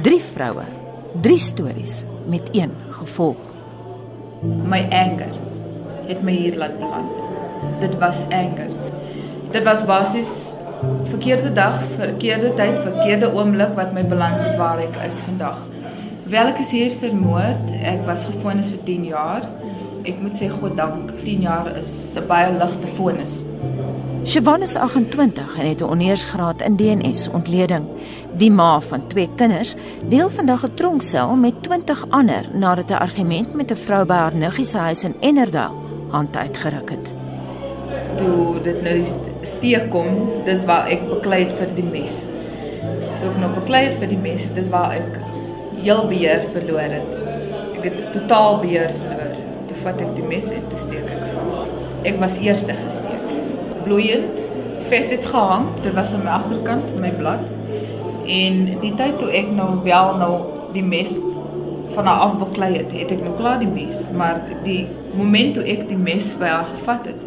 Drie vroue, drie stories met een gevolg. My anger het my hier laat beland. Dit was anger. Dit was basies verkeerde dag, verkeerde tyd, verkeerde oomblik wat my beland het waar ek is vandag. Wel ek is hier vermoord. Ek was gefonnis vir 10 jaar. Ek moet sê God dank, 10 jaar is 'n baie ligte vonnis. Siobhan is 28 en het 'n honeursgraad in DNS ontleding. Die ma van twee kinders deel vandag 'n tronksel met 20 ander nadat 'n argument met 'n vrou by haar niggie se huis in Ennerdaal hand uitgeruk het. Toe dit nou die steek kom, dis waar ek beklei het vir die mes. Toe ek nou beklei het vir die mes, dis waar ek heel beheer verloor het. Ek het totaal beheer verloor. Toe vat ek die mes en toe steek ek vir. Ek was eerste gesteek bloeiend. Vet het gehang. Dit was aan my agterkant my blad. En die tyd toe ek nou wel nou die mes van haar af beklei het, het ek nou klaar die mes, maar die moment toe ek die mes by haar gevat het,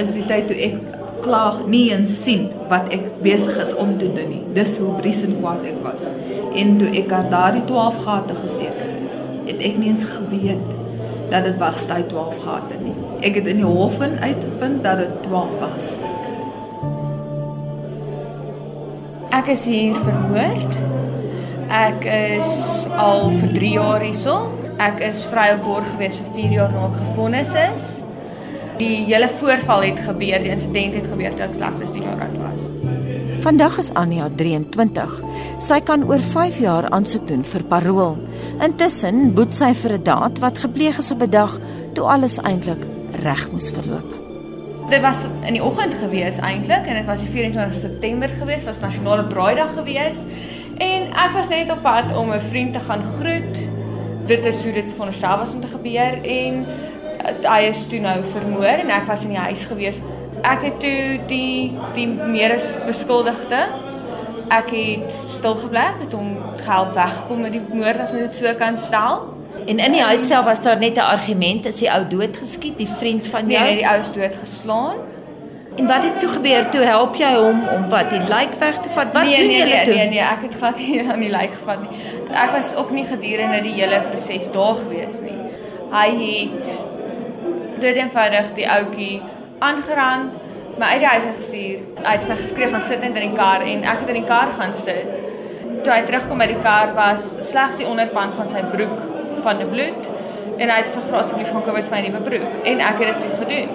is die tyd toe ek klaar nie eens sien wat ek besig is om te doen nie. Dis hoe briesend kwaad ek was. En toe ek haar daardie 12 gate gesteek het, het ek nie eens geweet dat dit was daai 12 gate nie. Ek het in die hof uitgevind dat dit 12 was. Ek is hier vermoord. Ek is al vir 3 jaar hierso. Ek is vry op borg gewees vir 4 jaar nadat ek gefonnis is. Die hele voorval het gebeur, die insident het gebeur toe ek slegs 16 jaar oud was. Vandag is Anja 23. Sy kan oor 5 jaar aansoek doen vir parol. Intussen boet sy vir 'n daad wat gepleeg is op 'n dag toe alles eintlik reg moes verloop. Dit was in die oggend gewees eintlik en dit was die 24 September gewees, was nasionale braaidag gewees en ek was net op pad om 'n vriend te gaan groet. Dit is hoe dit veronderstel was om te gebeur en hy is toe nou vermoor en ek was in die huis gewees. Ek het toe die die meer beskuldigde ek het stil gebly het om gehelp wegkom met die moord as mens dit so kan stel. En in die huis self was daar net 'n argument, is die ou dood geskiet, die vriend van jou? Nee, nee die ou is dood geslaan. En wat het toe gebeur? Toe help jy hom om wat die lijk weg te vat? Wat nee, doen nee, julle nee, toe? Nee, nee, ek het glad nie aan die lijk gevat nie. Ek was ook nie gedurende die hele proses daar gewees nie. Hy het dit eenvoudig die ouetjie aangeraan, my uit die huis gestuur. Hy het my geskreeu gaan sit in die kar en ek het in die kar gaan sit. Toe hy terugkom by die kar was slegs die onderpand van sy broek van die bloed en hy het gevra asseblief gaan kom met my nuwe broek en ek het dit toe gedoen.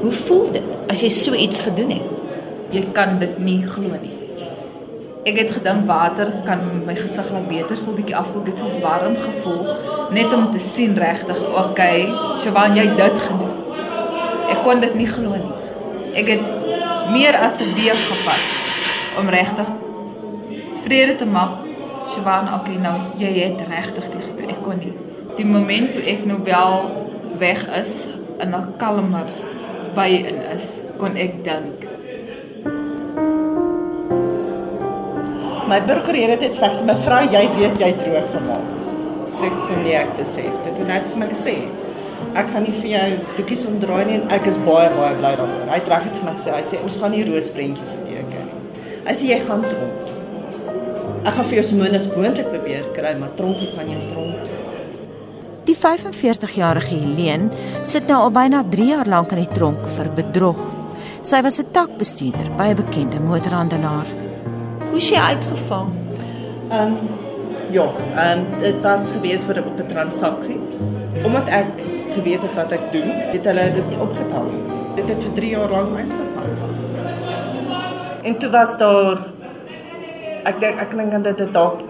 Hoe voel dit as jy so iets gedoen het? Jy kan dit nie glo nie. Ek het gedink water kan my gesig laat beter voel, bietjie afkoel, het so warm gevoel net om te sien regtig, okay, Shawan, jy dit gedoen. Ek kon dit nie glo nie. Ek het meer as 'n week gevat om regtig vrede te maak. Shawan, okay, nou jy het regtig dit gedoen. Ek kon nie. Die oomblik toe ek nou wel weg is in 'n kalmer by in is, kon ek dink. My prokureur het vir my vrou, jy weet jy droog gemaak. Sê ek vir nee, ek besef dit. Het vir my gesê, ek gaan nie vir jou doekies omdraai nie en ek is baie baie bly daaroor. Hy het reg het my gesê, hy sê ons gaan nie roosprentjies beteken nie. Hy sê jy gaan tronk. Ek gaan vir jou so min as moontlik probeer kry, maar tronk kan jy tronk. Die 45-jarige Helene sit nou al byna 3 jaar lank in die tronk vir bedrog. Sy was 'n takbestuurder by 'n bekende motorhandelaar. Hoe is jy uitgevang? Ehm um, ja, ehm um, dit was gewees vir 'n op 'n transaksie. Omdat ek geweet het wat ek doen, het hulle dit nie opgetel nie. Dit het vir 3 jaar lank uitgevang. En toe was daar ek dink ek dink dat dit dalk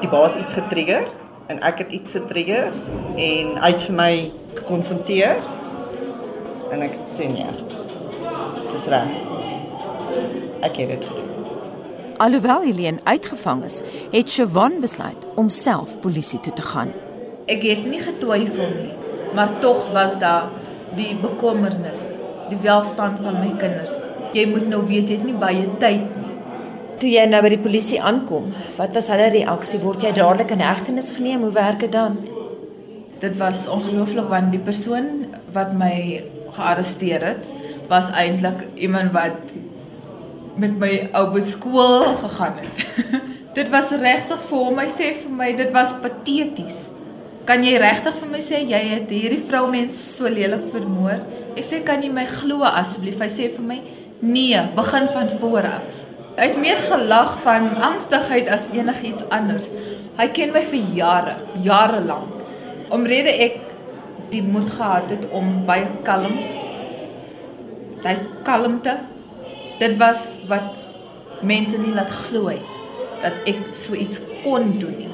die baas iets getrigger en ek het iets getrigger en het vir my gekonfronteer en ek het sê nee. Dis reg. Ek het dit gedoen. Alhoewel Helene uitgevang is, het Siobhan besluit om self polisie toe te gaan. Ek het nie getwyfel nie, maar tog was daar die bekommernis, die welstand van my kinders. Jy moet nou weet jy het nie baie tyd nie. Toe jy nou by die polisie aankom, wat was hulle reaksie? Word jy dadelik in hegtenis geneem? Hoe werk dit dan? Dit was ongelooflik want die persoon wat my gearresteer het, was eintlik iemand wat met my ou skool gegaan het. dit was regtig vir hom, hy sê vir my dit was pateties. Kan jy regtig vir my sê jy het hierdie vroumens so lelik vermoor? Ek sê kan jy my glo asseblief? Hy sê vir my nee, begin van voor af. Hy het meer gelag van angstigheid as enigiets anders. Hy ken my vir jare, jare lank. Omrede ek die moed gehad het om baie kalm daai kalmte dit was wat mense nie laat glo dat ek so iets kon doen nie